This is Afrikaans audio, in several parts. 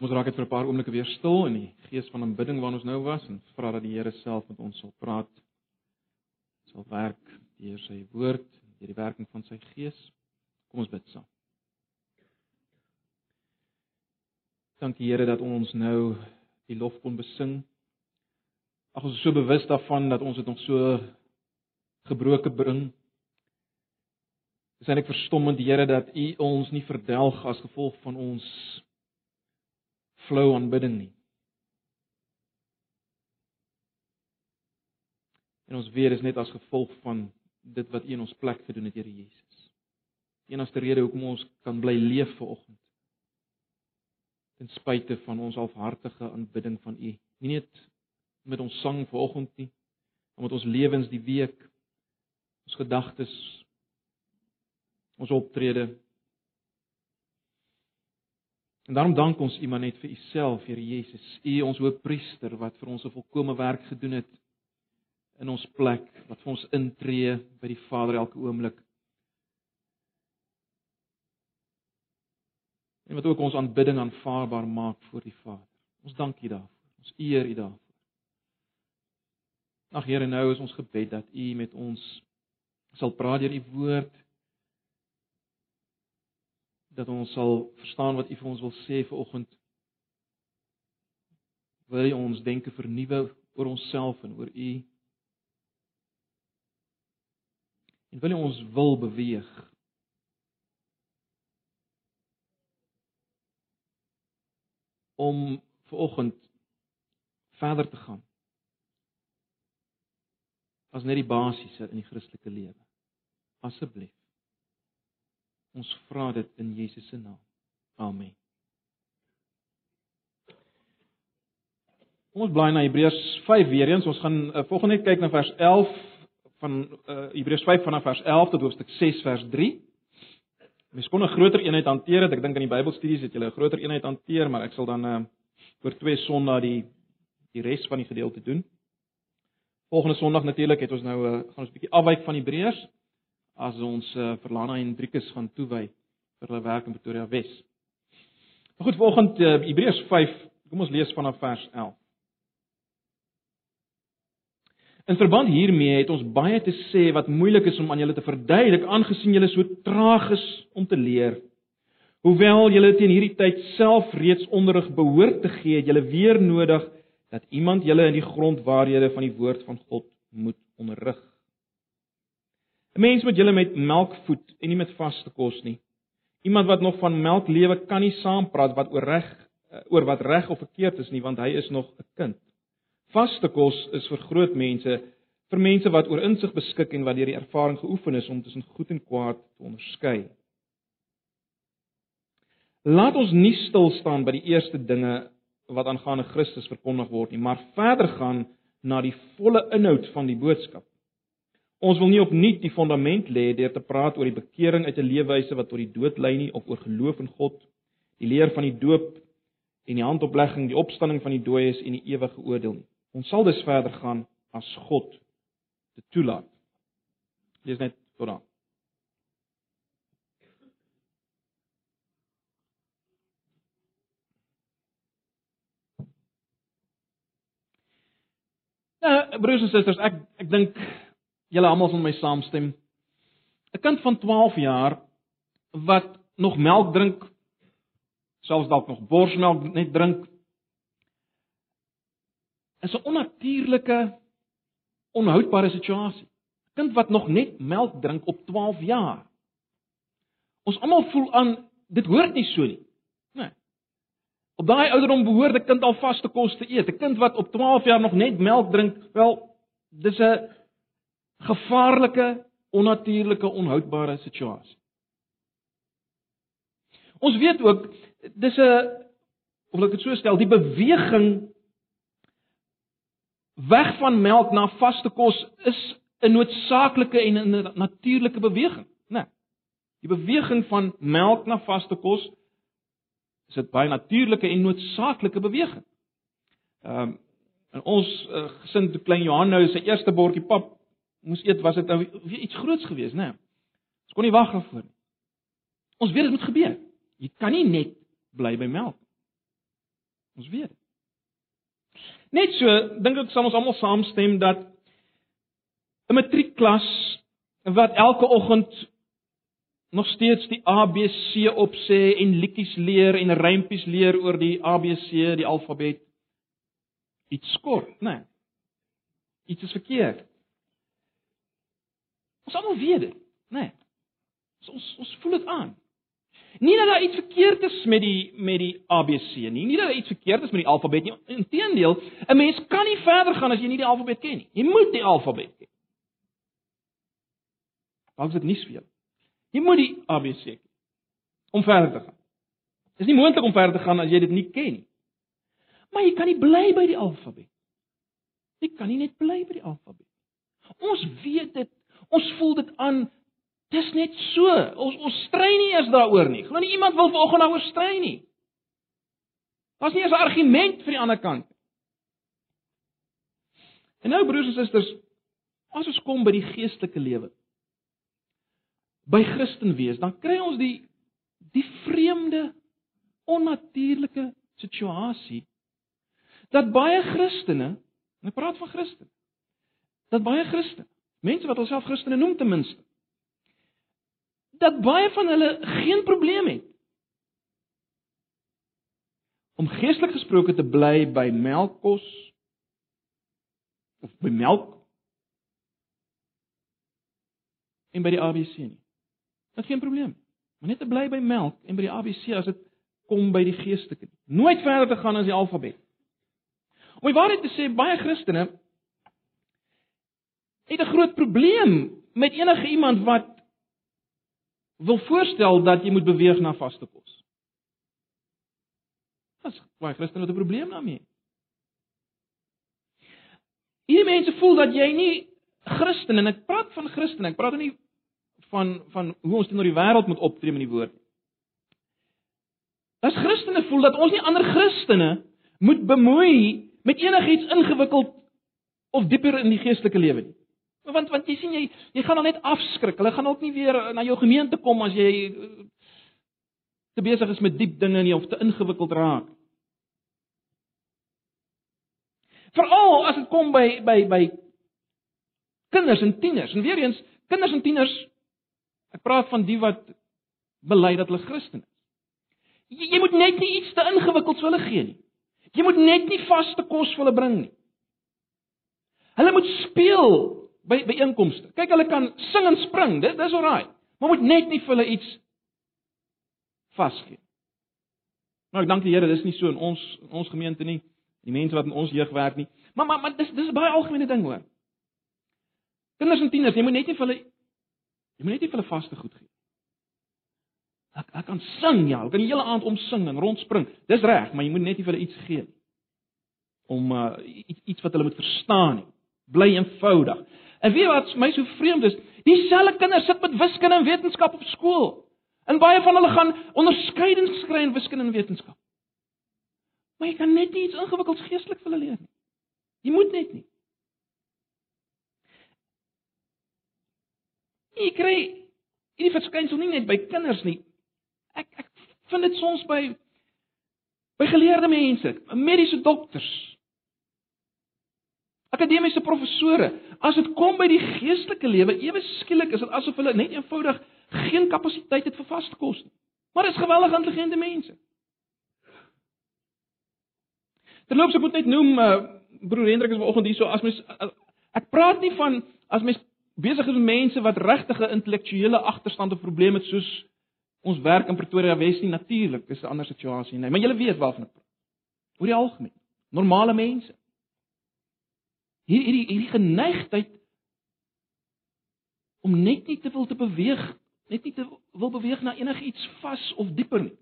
Ons raak dit vir 'n paar oomblikke weer stil in die gees van aanbidding waarin ons nou was en vra dat die Here self met ons sal praat. Sal werk deur sy woord, deur die werking van sy gees. Kom ons bid saam. Dankie Here dat ons nou die lof kon besing. Ag ons is so bewus daarvan dat ons dit nog so gebroke bring. Dis eintlik verstommend Here dat U ons nie verdelg as gevolg van ons flou aanbidding nie. En ons weet is net as gevolg van dit wat U in ons plek gedoen het, Here Jesus. Die enigste rede hoekom ons kan bly leef vanoggend. Ten spyte van ons halfhartige aanbidding van U. Nie net met ons sang vanoggend nie, maar met ons lewens die week, ons gedagtes, ons optrede, En daarom dank ons U maar net vir U self, Here Jesus. U ons hoofpriester wat vir ons 'n volkomme werk gedoen het in ons plek, wat vir ons intree by die Vader elke oomblik. En wat ook ons aanbidding aanvaarbaar maak voor die Vader. Ons dank U daarvoor. Ons eer U daarvoor. Ag Here, nou is ons gebed dat U met ons sal praat deur U woord dat ons sal verstaan wat U vir ons wil sê vanoggend. Wil U ons denke vernuwe oor onsself en oor U? En wil U ons wil beweeg? om vanoggend verder te gaan. As net die basiese in die Christelike lewe. Asseblief. Ons vra dit in Jesus se naam. Amen. Ons blaai na Hebreërs 5 weer eens. Ons gaan uh, volgende net kyk na vers 11 van uh, Hebreërs 5 vanaf vers 11 tot hoofstuk 6 vers 3. Mens kon 'n groter eenheid hanteer. Ek dink in die Bybelstudies het jy 'n groter eenheid hanteer, maar ek sal dan uh, oor twee Sondae die die res van die gedeelte doen. Volgende Sondag natuurlik het ons nou uh, gaan ons 'n bietjie afwyk van Hebreërs as ons uh, vir Lana en Driekus gaan toewy vir hulle werk in Pretoria Wes. Maar goed, volgende uh, Hebreërs 5, kom ons lees vanaf vers 11. In verband hiermee het ons baie te sê wat moeilik is om aan julle te verduidelik aangesien julle so traag is om te leer. Hoewel julle teen hierdie tyd self reeds onderrig behoort te gee, het julle weer nodig dat iemand julle in die grondwaarhede van die woord van God moet onderrig. 'n Mens moet julle met melk voed en nie met vaste kos nie. Iemand wat nog van melk lewe kan nie saampraat wat oor reg eh, oor wat reg of verkeerd is nie, want hy is nog 'n kind. Vaste kos is vir groot mense, vir mense wat oor insig beskik en wat deur die ervaring geoefen is om tussen goed en kwaad te onderskei. Laat ons nie stil staan by die eerste dinge wat aangaande Christus verkondig word nie, maar verder gaan na die volle inhoud van die boodskap. Ons wil nie opnuut die fondament lê deur te praat oor die bekering uit 'n leefwyse wat tot die dood lei nie of oor geloof in God, die leer van die doop en die handoplegging, die opstanding van die dooies en die ewige oordeel nie. Ons sal dus verder gaan as God dit toelaat. Lees net tot dan. Nou, broers en susters, ek ek dink julle almal van my saamstem. 'n Kind van 12 jaar wat nog melk drink, selfs dalk nog borsmelk net drink, is 'n onnatuurlike onhoudbare situasie. 'n Kind wat nog net melk drink op 12 jaar. Ons almal voel aan dit hoort nie so nie. Nee. Op daai ouderdom behoort 'n kind al vaste kos te eet. 'n Kind wat op 12 jaar nog net melk drink, wel, dis 'n gevaarlike, onnatuurlike, onhoudbare situasie. Ons weet ook dis 'n of ek dit so stel, die beweging weg van melk na vaste kos is 'n noodsaaklike en 'n natuurlike beweging, né? Nee, die beweging van melk na vaste kos is 'n baie natuurlike en noodsaaklike beweging. Ehm um, en ons uh, gesin toe klein Johan nou sy eerste bordjie pap moes eet, was dit nou iets groots geweest, né? Nee. Ons kon nie wag daarvoor nie. Ons weet dit moet gebeur. Jy kan nie net bly by melk. Ons weet. Net so dink ek sal ons almal saamstem dat 'n matriekklas wat elke oggend nog steeds die ABC opsê en liedjies leer en rympies leer oor die ABC, die alfabet iets skort, né? Nee. Iets is verkeerd. Ons almal weet dit, né? Nee. Ons ons voel dit aan. Nie dat daar iets verkeerd is met die met die ABC nie, nie dat daar iets verkeerd is met die alfabet nie. Inteendeel, 'n mens kan nie verder gaan as jy nie die alfabet ken nie. Jy moet die alfabet ken. Dalk is dit nie jou. Jy moet die ABC ken om verder te gaan. Dit is nie moontlik om verder te gaan as jy dit nie ken nie. Maar jy kan nie bly by die alfabet. Jy kan nie net bly by die alfabet. Ons weet dit. Ons voel dit aan. Dis net so. Ons ons stry nie eers daaroor nie. Glo nie iemand wil vanoggend daaroor stry nie. Daar's nie eens 'n argument vir die ander kant nie. En nou broers en susters, as ons kom by die geestelike lewe, by Christen wees, dan kry ons die die vreemde onnatuurlike situasie dat baie Christene, en ek praat van Christen, dat baie Christene, mense wat hulself Christene noem ten minste, dat baie van hulle geen probleem het om geestelik gesproke te bly by melkkos of by melk en by die ABC nie. Dit geen probleem. Maar net te bly by melk en by die ABC as dit kom by die geestelike. Nooit verder te gaan as die alfabet. Om die waarheid te sê, baie Christene het 'n groot probleem met enige iemand wat wil voorstel dat jy moet beweeg na vaste kos. As baie Christene het 'n probleem daarmee. Hierdie mense voel dat jy nie Christen en ek praat van Christen, ek praat nie van van hoe ons teenoor die wêreld moet optree met die woord. As Christene voel dat ons nie ander Christene moet bemoei met enigiets ingewikkeld of dieper in die geestelike lewe nie. Want want jy sien jy jy gaan dan net afskrik. Hulle gaan ook nie weer na jou gemeente kom as jy eh, te besig is met diep dinge nie of te ingewikkeld raak. Veral as dit kom by by by kinders en tieners. En weer eens, kinders en tieners Ek praat van die wat bely dat hulle Christen is. Jy, jy moet net nie iets te ingewikkeld vir hulle gee nie. Jy moet net nie vaste kos vir hulle bring nie. Hulle moet speel by by inkomste. Kyk, hulle kan sing en spring, dit dis alraai. Maar moet net nie vir hulle iets vas gee. Nou ek dank die Here, dis nie so in ons in ons gemeente nie. Die mense wat in ons jeug werk nie. Maar maar maar dis dis 'n baie algemene ding hoor. Kinders en tieners, jy moet net nie vir hulle Jy moet net nie vir hulle vaste goed gee. Ek ek kan sing ja, ek kan die hele aand om sing en rondspring. Dis reg, maar jy moet net nie vir hulle iets gee nie. Om uh, iets iets wat hulle moet verstaan nie. Bly eenvoudig. En weet wat my so vreemd is, dieselfde kinders sit met wiskunde en wetenskap op skool. En baie van hulle gaan onderskeidings kry in wiskunde en wetenskap. Maar jy kan net nie iets ingewikkelds geestelik vir hulle leer nie. Jy moet net nie. Jy kry hierdie verskynsel nie net by kinders nie. Ek ek vind dit soms by by geleerde mense, mediese dokters. Akademiese professore, as dit kom by die geestelike lewe, ewe skielik is dit asof hulle net eenvoudig geen kapasiteit het vir vaste kos nie. Maar is geweldig intelligente mense. Terloops ek moet net noem uh, broer Hendrik is vanoggend hier so as mens uh, ek praat nie van as mens besig is met mense wat regtige intellektuele agterstand of probleme het soos ons werk in Pretoria Wes nie natuurlik, dis 'n ander situasie nie, maar julle weet waarvan ek praat. Oor die algemeen, normale mense. Hier hierdie hierdie geneigtheid om net nie te wil te beweeg, net nie te wil beweeg na enigiets vas of dieper nie.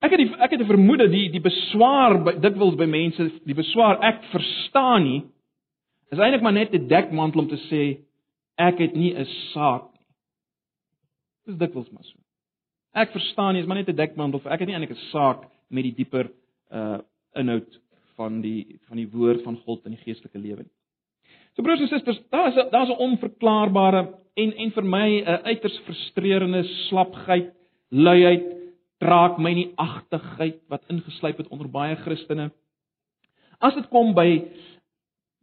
Ek het die, ek het 'n vermoede die die beswaar by dikwels by mense, die beswaar ek verstaan nie is eintlik maar net 'n dekmantel om te sê ek het nie 'n saak nie. Dis dikwels maar so. Ek verstaan nie, is maar net 'n dekmantel of ek het nie eintlik 'n saak met die dieper uh inhoud van die van die woord van God in die geestelike lewe nie. So broers en susters, daar is daar's 'n onverklaarbare en en vir my 'n uiters frustrerende slapheid, luiheid, draak my nie agtigheid wat ingeslyp het onder baie Christene. As dit kom by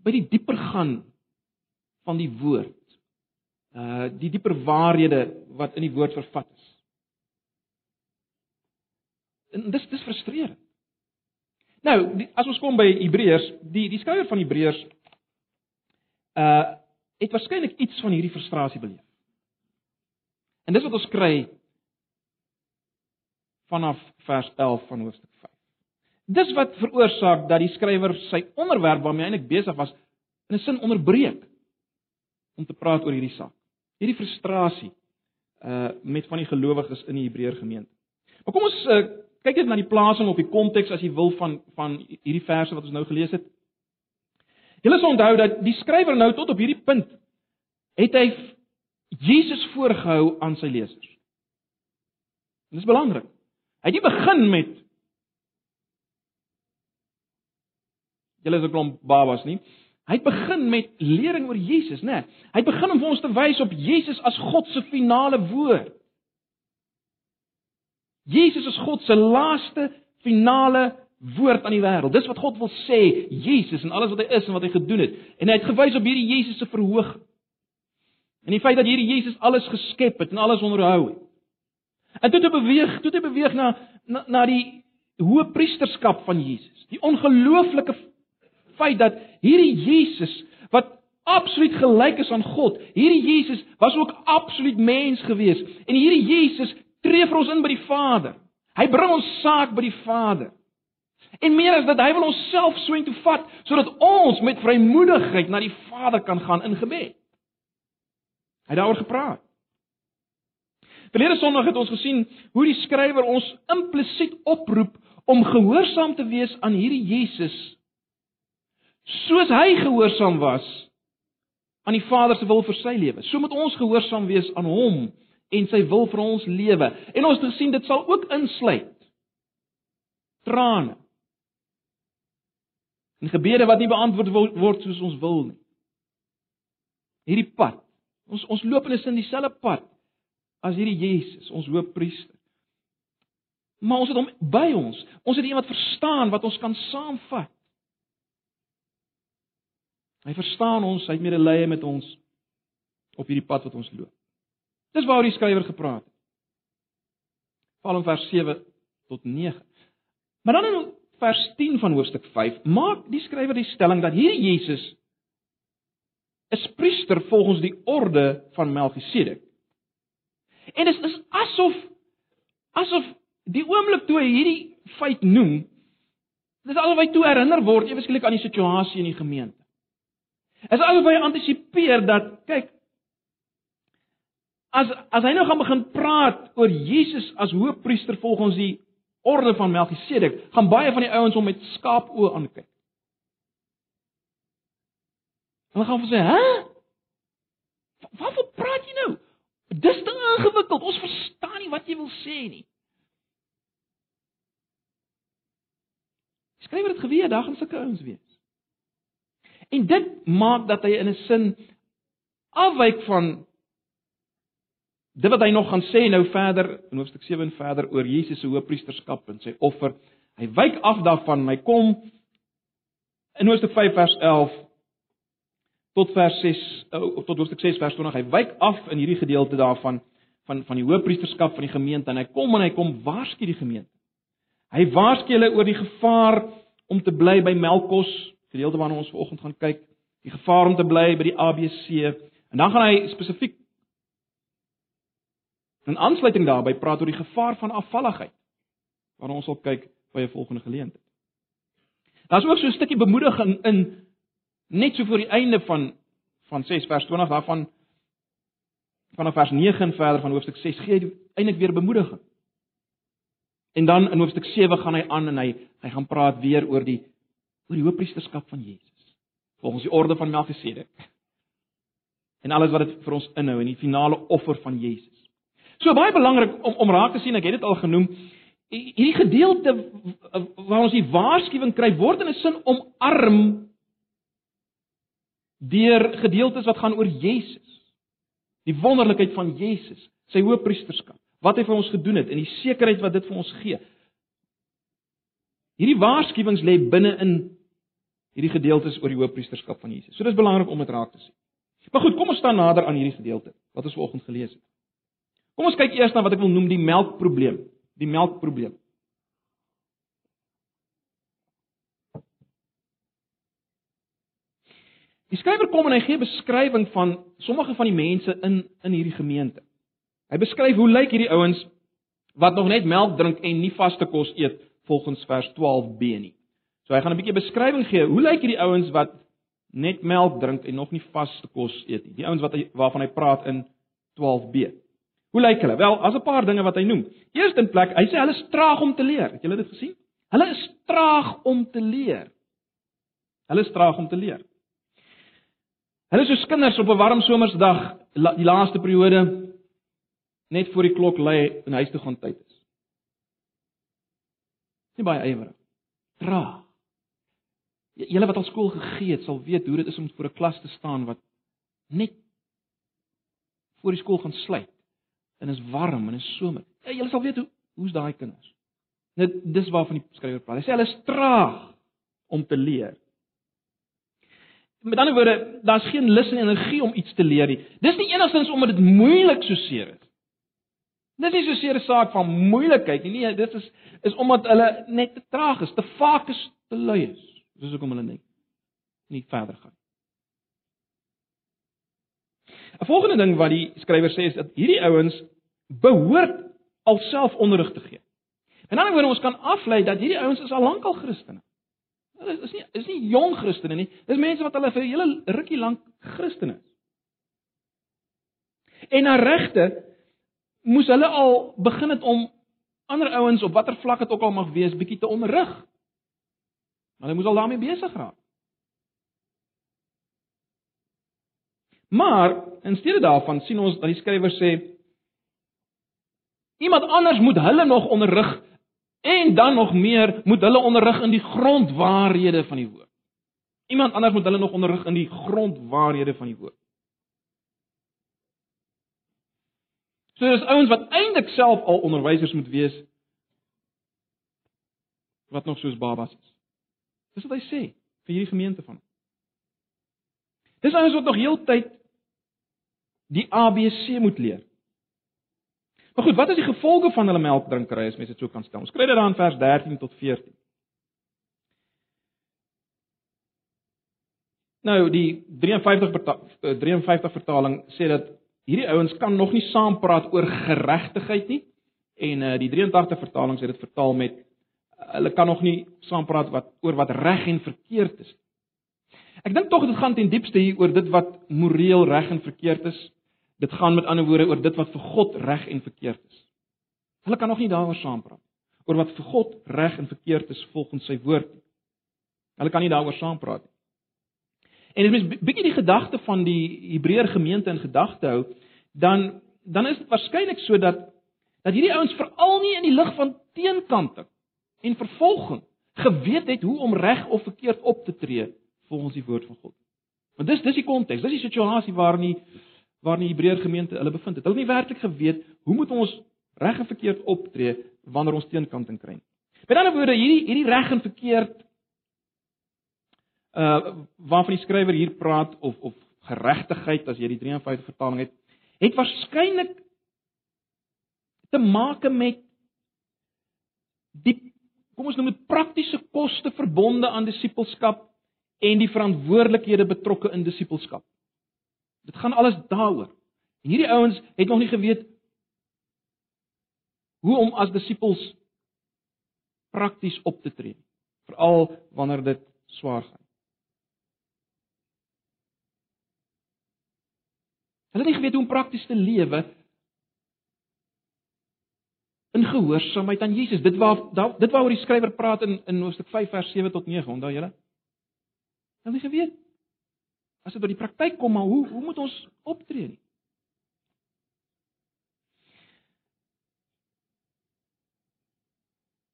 by die dieper gaan van die woord, uh die dieper waarhede wat in die woord vervat is. En dis dis frustrerend. Nou, die, as ons kom by Hebreërs, die die skrywer van Hebreërs uh het waarskynlik iets van hierdie frustrasie beleef. En dis wat ons kry vanaf vers 11 van hoofstuk 5. Dis wat veroorsaak dat die skrywer sy onderwerp waarmee hy eintlik besig was in 'n sin onderbreek om te praat oor hierdie saak. Hierdie frustrasie uh met van die gelowiges in die Hebreër gemeente. Maar kom ons uh, kyk net na die plasing op die konteks as jy wil van van hierdie verse wat ons nou gelees het. Julle sal onthou dat die skrywer nou tot op hierdie punt het hy Jesus voorgehou aan sy lesers. Dit is belangrik. Hy het nie begin met Julle is 'n klomp babas nie. Hy het begin met lering oor Jesus, né? Hy het begin om vir ons te wys op Jesus as God se finale woord. Jesus is God se laaste finale woord aan die wêreld. Dis wat God wil sê, Jesus en alles wat hy is en wat hy gedoen het. En hy het gewys op hierdie Jesus se verhoog. En die feit dat hierdie Jesus alles geskep het en alles onderhou het. En toe het hy beweeg, toe het hy beweeg na na, na die hoë priesterskap van Jesus. Die ongelooflike feit dat hierdie Jesus wat absoluut gelyk is aan God, hierdie Jesus was ook absoluut mens gewees en hierdie Jesus tree vir ons in by die Vader. Hy bring ons saak by die Vader. En meer as dit, hy wil ons self so intoe vat sodat ons met vrymoedigheid na die Vader kan gaan in gebed. Hy het daaroor gepraat. Verlede Sondag het ons gesien hoe die skrywer ons implisiet oproep om gehoorsaam te wees aan hierdie Jesus soos hy gehoorsaam was aan die Vader se wil vir sy lewe. So moet ons gehoorsaam wees aan hom en sy wil vir ons lewe. En ons het gesien dit sal ook insluit trane. En gebede wat nie beantwoord word soos ons wil nie. Hierdie pad. Ons ons loop in 'n sin dieselfde pad as hierdie Jesus, ons hoofpriester. Maar ons het hom by ons. Ons het iemand verstaan wat ons kan saamvat. Hy verstaan ons, hy het medelee met ons op hierdie pad wat ons loop. Dis waaroor die skrywer gepraat het. Val in vers 7 tot 9. Maar dan in vers 10 van hoofstuk 5 maak die skrywer die stelling dat hierdie Jesus is priester volgens die orde van Melchisedek. En dit is, asof asof die oomblik toe hy hierdie feit noem, dis asof hy toe herinner word ewesklik aan die situasie in die gemeente. Is asof hy antisipeer dat kyk as as hy nou gaan begin praat oor Jesus as hoofpriester volgens die orde van Melchisedek, gaan baie van die ouens hom met skaapoë aankyk. Hulle gaan vir sê, "Hè? Waarvan praat jy nou? Dis te ingewikkeld. Ons verstaan nie wat jy wil sê nie. Skrywer het geweet daar gaan sulke ouens wees. En dit maak dat hy in 'n sin afwyk van dit wat hy nog gaan sê nou verder in hoofstuk 7 en verder oor Jesus se hoëpriesterskap en sy offer. Hy wyk af daarvan hy kom in hoofstuk 5 vers 11 tot vers 6 eh, tot hoofstuk 6 vers 20. Hy wyk af in hierdie gedeelte daarvan van van die hoëpriesterskap van die gemeente en hy kom en hy kom waarsku die gemeente. Hy waarsku hulle oor die gevaar om te bly by melkkos, gedeelte waarna ons vanoggend gaan kyk, die gevaar om te bly by die ABC en dan gaan hy spesifiek in aansluiting daarbey praat oor die gevaar van afvalligheid waarna ons sal kyk by 'n volgende geleentheid. Daar's ook so 'n stukkie bemoediging in net so voor die einde van van 6 vers 20 daarvan vanaf vers 9 en verder van hoofstuk 6 gee hy eintlik weer bemoediging. En dan in hoofstuk 7 gaan hy aan en hy hy gaan praat weer oor die oor die hoofpriesterskap van Jesus volgens die orde van Melchisedek. En alles wat dit vir ons inhou en die finale offer van Jesus. So baie belangrik om om raak te sien, ek het dit al genoem, hierdie gedeelte waar ons die waarskuwing kry word in 'n sin omarm deur gedeeltes wat gaan oor Jesus. Die wonderlikheid van Jesus, sy hoëpriesterskap. wat hy vir ons gedoen het en die sekerheid wat dit vir ons gee. Hierdie waarskuwings lê binne in hierdie gedeeltes oor die hoofpriesterskap van Jesus. So dis belangrik om dit raak te sien. Maar goed, kom ons staan nader aan hierdie gedeelte wat ons vanoggend gelees het. Kom ons kyk eers na wat ek wil noem die melkprobleem, die melkprobleem. Die skrywer kom en hy gee beskrywing van sommige van die mense in in hierdie gemeente. Hy beskryf hoe lyk hierdie ouens wat nog net melk drink en nie vaste kos eet volgens vers 12b nie. So hy gaan 'n bietjie beskrywing gee. Hoe lyk hierdie ouens wat net melk drink en nog nie vaste kos eet nie? Die ouens wat hy waarvan hy praat in 12b. Hoe lyk hulle? Wel, as 'n paar dinge wat hy noem. Eerstens plek, hy sê hulle is traag om te leer. Het julle dit gesien? Hulle is traag om te leer. Hulle is traag om te leer. Hulle is soos kinders op 'n warm somersdag, die laaste periode net voor die klok lui en huis toe gaan tyd is. Nie baie ywerig. Traag. Julle wat al skool gegee het, sal weet hoe dit is om voor 'n klas te staan wat net voor die skool gaan sluit en is warm en is somer. Ja, julle sal weet hoe hoe's daai kinders. Net dis waarvan die skrywer praat. Hy sê hulle is traag om te leer. Met ander woorde, daar's geen lus en energie om iets te leer nie. Dis nie enigstens omdat dit moeilik so seer is. Dis nie so seer 'n saak van moeilikheid nie. Nee, dit is is omdat hulle net te traag is, te vaak is, te lui is. Dis hoekom hulle net nie verder gaan. 'n Volgende ding wat die skrywer sê is dat hierdie ouens behoort alself onderrig te gee. En dan word ons kan aflei dat hierdie ouens is al lankal Christene. Hulle is nie is nie jong Christene nie. Dis mense wat hulle vir 'n hele rukkie lank Christene is. En na regte moes hulle al begin het om ander ouens op watter vlak dit ook al mag wees bietjie te onderrig. Hulle moes al daarmee besig raak. Maar in steede daarvan sien ons dat die skrywer sê iemand anders moet hulle nog onderrig En dan nog meer moet hulle onderrig in die grondwaarhede van die woord. Iemand anders moet hulle nog onderrig in die grondwaarhede van die woord. So dis ouens wat eintlik self al onderwysers moet wees wat nog soos babas is. Dis wat hy sê vir hierdie gemeente van. Dis ouens wat nog heeltyd die ABC moet leer. Maar goed, wat is die gevolge van hulle melkdrinkery as mens dit so kan stel? Ons kry dit daar in vers 13 tot 14. Nou die 53 53 vertaling sê dat hierdie ouens kan nog nie saam praat oor geregtigheid nie en uh, die 83 vertaling sê dit vertaal met hulle kan nog nie saam praat wat oor wat reg en verkeerd is. Ek dink tog dit gaan ten diepste hier oor dit wat moreel reg en verkeerd is Dit gaan met ander woorde oor dit wat vir God reg en verkeerd is. Hulle kan nog nie daaroor saampraat oor wat vir God reg en verkeerd is volgens sy woord nie. Hulle kan nie daaroor saampraat nie. En as mens bietjie die gedagte van die Hebreër gemeente in gedagte hou, dan dan is dit waarskynlik so dat hierdie ouens veral nie in die lig van teenkante en vervolging geweet het hoe om reg of verkeerd op te tree volgens die woord van God. Want dis dis die konteks, dis die situasie waarin die waarin die Hebreër gemeente hulle bevind het. Hulle het nie werklik geweet hoe moet ons reg en verkeerd optree wanneer ons teenkanting kry. Met ander woorde, hierdie hierdie reg en verkeerd uh waarvan die skrywer hier praat of of geregtigheid as jy die 53 vertaling het, het waarskynlik te maak met die kom ons noem dit praktiese koste verbonde aan disippelskap en die verantwoordelikhede betrokke in disippelskap. Dit gaan alles daaroor. Hierdie ouens het nog nie geweet hoe om as disippels prakties op te tree, veral wanneer dit swaar gaan. Hulle het nie geweet hoe om prakties te lewe in gehoorsaamheid aan Jesus. Dit waar dit waaroor die skrywer praat in in Hoofstuk 5 vers 7 tot 9, onthou julle? Hulle het nie geweet as dit by die praktyk kom, maar hoe hoe moet ons optree?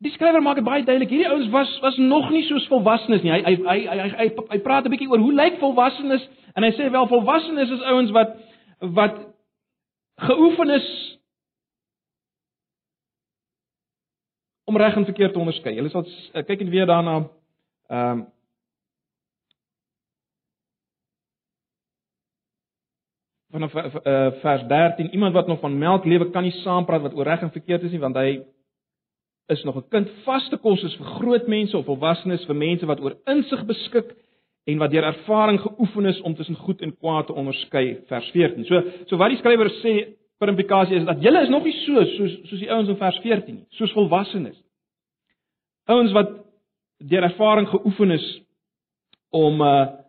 Die skrywer maak dit baie duidelik. Hierdie ouens was was nog nie soos volwassenes nie. Hy hy hy hy hy, hy praat 'n bietjie oor hoe lyk volwassenes en hy sê wel volwassenes is ouens wat wat geoefen is om reg en verkeerd te onderskei. Julle sal kyk net weer daarna ehm um, vanaf uh, vers 13 iemand wat nog van melk lewe kan nie saampraat wat oor reg en verkeerd is nie want hy is nog 'n kind vaste kos is vir groot mense of volwassenes vir mense wat oor insig beskik en wat deur ervaring geoefen is om tussen goed en kwaad te onderskei vers 14. So so wat die skrywer sê per implikasie is dat julle is nog nie so soos soos die ouens in vers 14 nie, soos volwassenes. Ouens wat deur ervaring geoefen is om uh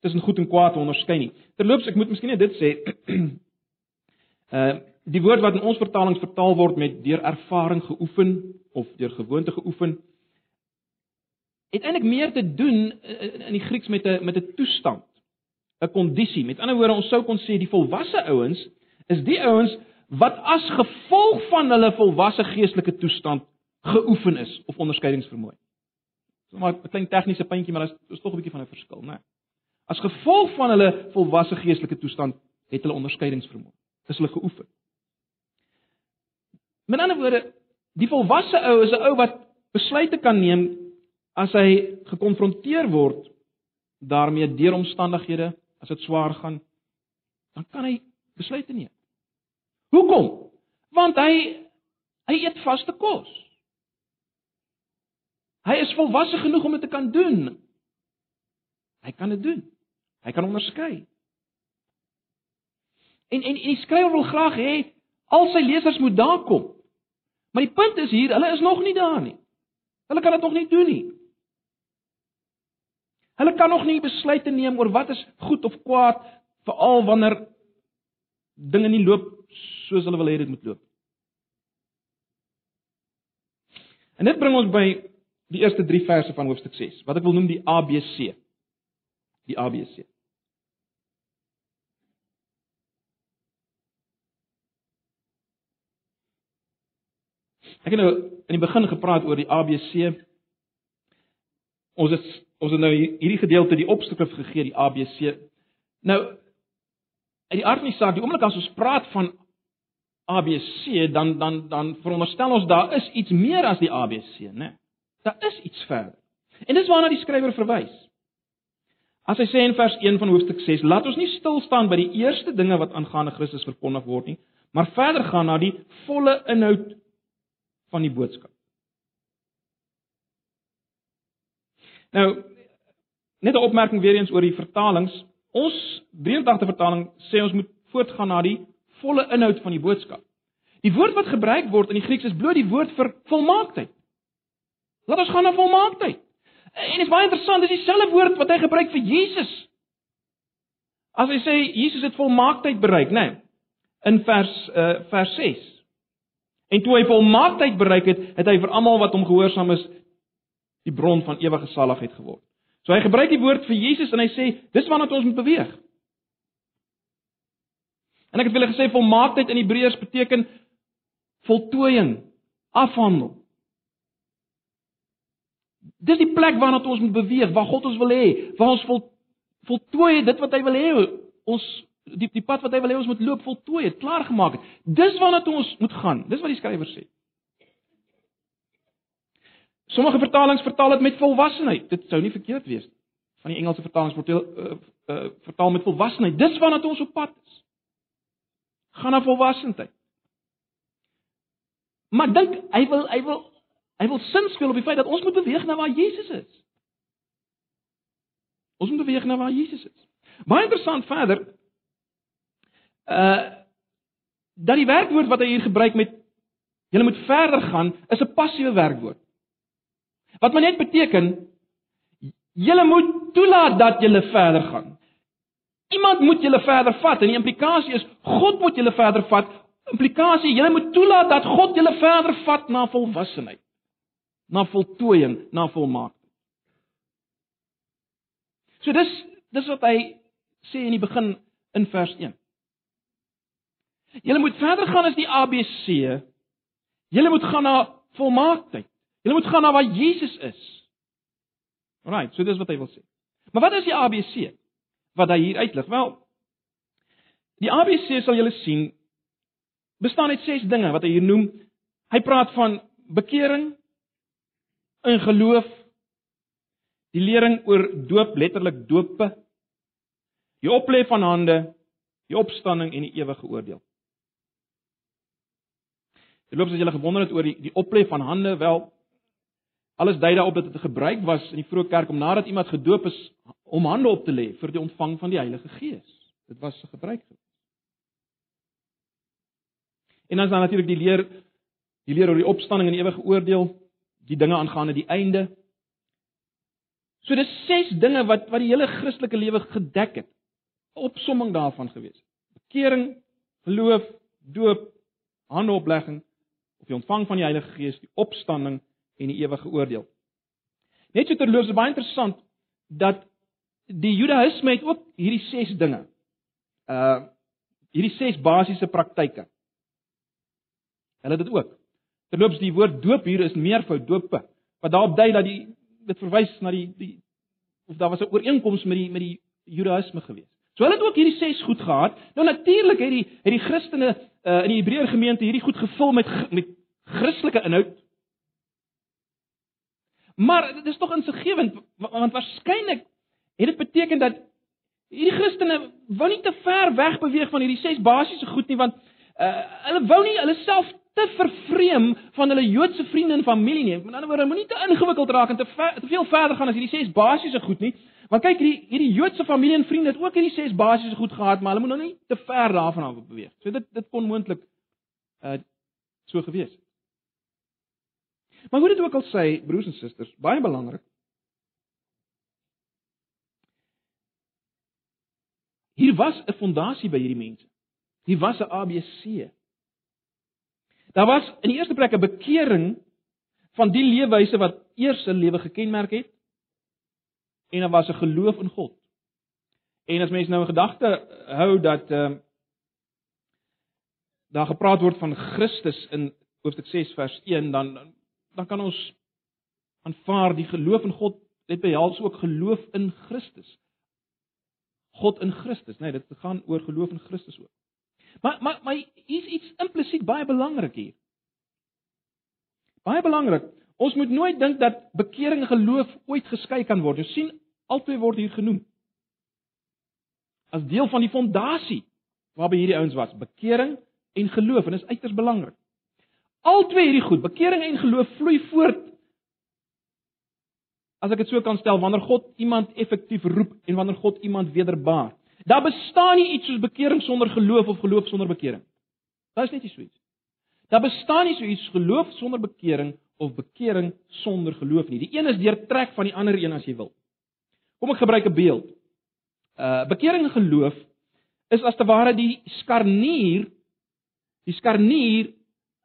tussen goed en kwaad te onderskei nie. Terloops, ek moet miskien net dit sê. uh die woord wat in ons vertalings vertaal word met deur ervaring geoefen of deur gewoonte geoefen het eintlik meer te doen in die Grieks met 'n met 'n toestand, 'n kondisie. Met ander woorde, ons sou kon sê die volwasse ouens is die ouens wat as gevolg van hulle volwasse geestelike toestand geoefen is of onderskeidingsvermoë. So maar 'n klein tegniese puntjie, maar dit is tog 'n bietjie van 'n verskil, né? As gevolg van hulle volwasse geestelike toestand het hulle onderskeidingsvermoë. Is hulle geoefen. Met ander woorde, die volwasse ou is 'n ou wat besluite kan neem as hy gekonfronteer word daarmee deur omstandighede, as dit swaar gaan, dan kan hy besluite neem. Hoekom? Want hy hy eet vaste kos. Hy is volwasse genoeg om dit te kan doen. Hy kan dit doen. Hy kan onderskei. En en, en die skrywer wil graag hê al sy lesers moet daar kom. Maar die punt is hier, hulle is nog nie daar nie. Hulle kan dit nog nie doen nie. Hulle kan nog nie besluite neem oor wat is goed of kwaad veral wanneer dinge nie loop soos hulle wil hê dit moet loop. En dit bring ons by die eerste 3 verse van hoofstuk 6, wat ek wil noem die ABC. Die ABC. Ek het nou in die begin gepraat oor die ABC. Ons het ons het nou hierdie gedeelte die opskrif gegee die ABC. Nou uit die aard van die saak, die oomblik as ons praat van ABC, dan dan dan veronderstel ons daar is iets meer as die ABC, né? Daar is iets verder. En dis waarna die skrywer verwys. As hy sê in vers 1 van hoofstuk 6, laat ons nie stil staan by die eerste dinge wat aangaande Christus verkondig word nie, maar verder gaan na die volle inhoud van die boodskap. Nou, net 'n opmerking weer eens oor die vertalings. Ons 83 vertaling sê ons moet voortgaan na die volle inhoud van die boodskap. Die woord wat gebruik word in die Grieks is bloot die woord vir volmaaktheid. Laat ons gaan na volmaaktheid. En dit is baie interessant, dis dieselfde woord wat hy gebruik vir Jesus. As hy sê Jesus het volmaaktheid bereik, né? Nee, in vers uh vers 6. En toe hy volmaaktheid bereik het, het hy vir almal wat hom gehoorsaam is die bron van ewige saligheid geword. So hy gebruik die woord vir Jesus en hy sê dis waarna ons moet beweeg. En ek het julle gesê volmaaktheid in Hebreërs beteken voltooiing, afhandel. Dis die plek waarna ons moet beweeg, waar God ons wil hê, waar ons vol voltooi dit wat hy wil hê ons die die pad wat hy wil hê ons moet loop voltooi het, klaar gemaak het. Dis waarna ons moet gaan. Dis wat die skrywer sê. Sommige vertalings vertaal dit met volwassenheid. Dit sou nie verkeerd wees nie. Van die Engelse vertalings vertaal uh, uh, vertaal met volwassenheid. Dis waarna ons op pad is. Gaan na volwassenheid. Maar dink hy wil hy wil hy wil sin speel op die feit dat ons moet beweeg na waar Jesus is. Ons moet beweeg na waar Jesus is. Baie interessant verder. Uh dat die werkwoord wat hy hier gebruik met jy moet verder gaan is 'n passiewe werkwoord. Wat maar net beteken julle moet toelaat dat julle verder gaan. Iemand moet julle verder vat en die implikasie is God moet julle verder vat. Implikasie, julle moet toelaat dat God julle verder vat na volwassenheid, na voltooiing, na volmaak. So dis dis wat hy sê in die begin in vers 1. Julle moet verder gaan as die ABC. Julle moet gaan na volmaaktheid. Julle moet gaan na waar Jesus is. Alraai, so dis wat hy wil sê. Maar wat is die ABC wat hy hier uitlig? Wel, die ABC sal julle sien bestaan uit 6 dinge wat hy hier noem. Hy praat van bekering, in geloof, die lering oor doop, letterlik doope, die oplê van hande, die opstanding en die ewige oordeel. Terloops as jy gewonder het oor die die oplê van hande, wel alles dui daarop dat dit gebruik was in die vroeë kerk om nadat iemand gedoop is om hande op te lê vir die ontvang van die Heilige Gees. Dit was gebruik. En dan is daar natuurlik die leer die leer oor die opstanding en die ewige oordeel, die dinge aangaande die einde. So dis ses dinge wat wat die hele Christelike lewe gedek het. 'n Opsomming daarvan gewees. Bekering, geloof, doop, handeoplegging of die ontvang van die Heilige Gees, die opstanding en die ewige oordeel. Net so terloops, baie interessant dat die Judaïsme het ook hierdie ses dinge. Uh hierdie ses basiese praktyke. Hulle dit ook. Terloops, die woord doop hier is meervoud doope, wat daarop dui dat die dit verwys na die die of daar was 'n ooreenkoms met die met die Judaïsme gewees. So hulle het ook hierdie ses goed gehad. Nou natuurlik het die het die Christene uh, in die Hebreëse gemeente hierdie goed gevul met met Christelike inhoud. Maar dit is tog insiggewend want waarskynlik het dit beteken dat hierdie Christene wou nie te ver weg beweeg van hierdie ses basiese goed nie want uh, hulle wou nie hulle self te vervreem van hulle Joodse vriende en familie nie. Met ander woorde, moenie te ingewikkeld raak en te ver, te veel verder gaan as hierdie ses basiese goed nie. Want kyk hierdie hierdie Joodse familie en vriende het ook hierdie ses basiese goed gehad, maar hulle moet nou nie te ver daarvan af beweeg. So dit dit kon moontlik uh so gewees het. Maar hoe dit ook al sê, broers en susters, baie belangrik. Hier was 'n fondasie by hierdie mense. Hier was 'n ABC. Daar was in die eerste plek 'n bekering van die leefwyse wat eers 'n lewe gekenmerk het en daar was 'n geloof in God. En as mense nou 'n gedagte hou dat ehm uh, daar gepraat word van Christus in hoofstuk 6 vers 1 dan dan kan ons aanvaar die geloof in God dit behels ook geloof in Christus. God in Christus, nee, dit gaan oor geloof in Christus ook. Maar maar maar hier's iets implisiet baie belangrik hier. Baie belangrik. Ons moet nooit dink dat bekering en geloof ooit geskei kan word. Jy sien, albei word hier genoem. As deel van die fondasie waarby hierdie ouens was, bekering en geloof en dit is uiters belangrik. Albei hierdie goed, bekering en geloof vloei voort. As ek dit so kan stel, wanneer God iemand effektief roep en wanneer God iemand wederbaar. Daar bestaan nie iets soos bekering sonder geloof of geloof sonder bekering. Daar is net nie so iets. Daar bestaan nie so iets geloof sonder bekering of bekering sonder geloof nie. Die een is deurtrek van die ander een as jy wil. Kom ek gebruik 'n beeld. Uh bekering en geloof is as te ware die skarnier die skarnier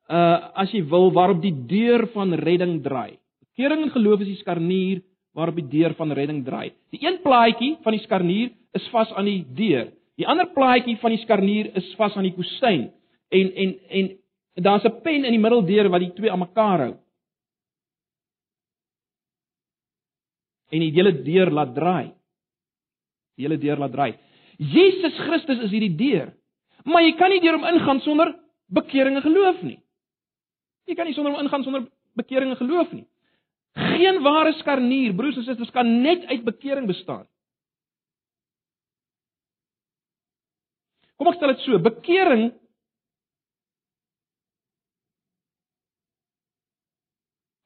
uh as jy wil waarop die deur van redding draai. Bekering en geloof is die skarnier waarop die deur van redding draai. Die een plaatjie van die skarnier is vas aan die deur. Die ander plaatjie van die skarnier is vas aan die kostyn. En en en daar's 'n pen in die middeldeur wat die twee aan mekaar hou. En die hele deur laat draai. Die hele deur laat draai. Jesus Christus is hierdie deur. Maar jy kan nie deur hom ingaan sonder bekering en geloof nie. Jy kan nie sonder hom ingaan sonder bekering en geloof nie. Geen ware skarnier, broers en susters, kan net uit bekering bestaan. Kom ek stel dit so, bekering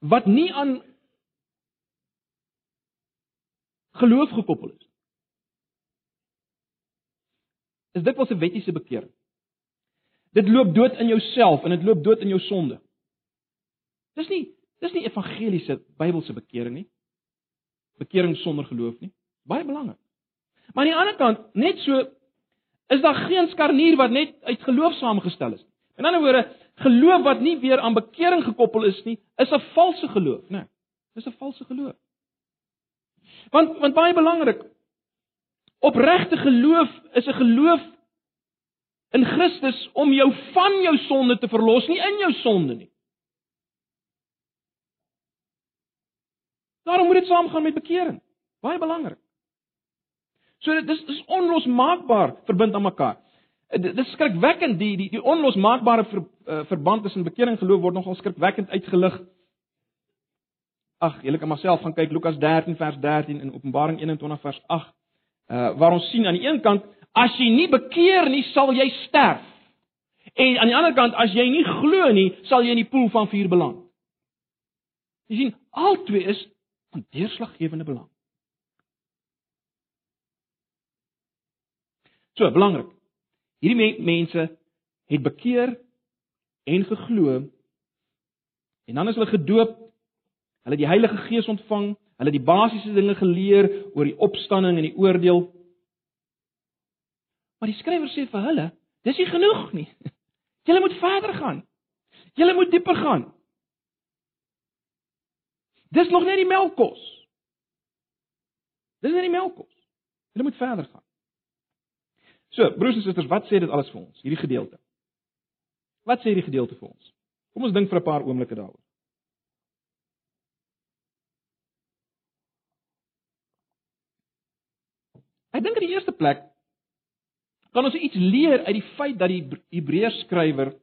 wat nie aan geloof gekoppel is. Is dit wat 'n wettiese bekering? Dit loop dood in jouself en dit loop dood in jou sonde. Dis nie dis nie evangeliese Bybelse bekering nie. Bekering sonder geloof nie. Baie belangrik. Maar aan die ander kant, net so is daar geen skarnier wat net uit geloof saamgestel is nie. In ander woorde, geloof wat nie weer aan bekering gekoppel is nie, is 'n valse geloof, né? Dis 'n valse geloof. Want want baie belangrik, opregte geloof is 'n geloof in Christus om jou van jou sonde te verlos, nie in jou sonde nie. Daarom moet dit saamgaan met bekering. Baie belangrik. So dit is dis onlosmaakbaar verbind aan mekaar. Eh, dit is skrikwekkend die die die onlosmaakbare ver, uh, verband tussen bekering en geloof word nogal skrikwekkend uitgelig. Ag, julle kan maar self gaan kyk Lukas 13 vers 13 en Openbaring 21 vers 8. Uh waar ons sien aan die een kant as jy nie bekeer nie, sal jy sterf. En aan die ander kant as jy nie glo nie, sal jy in die poel van vuur beland. Jy sien, albei is van deurslaggewende belang. So, belangrik. Hierdie mense het bekeer en geglo en dan is hulle gedoop. Hulle het die Heilige Gees ontvang. Hulle het die basiese dinge geleer oor die opstanding en die oordeel. Maar die skrywer sê vir hulle, dis nie genoeg nie. Julle moet verder gaan. Julle moet dieper gaan. Dis nog net die melkkos. Dis net die melkkos. Julle moet verder gaan. So, broers en susters, wat sê dit alles vir ons, hierdie gedeelte? Wat sê hierdie gedeelte vir ons? Kom ons dink vir 'n paar oomblikke daaroor. Ek dink in die eerste plek kan ons iets leer uit die feit dat die Hebreërs skrywer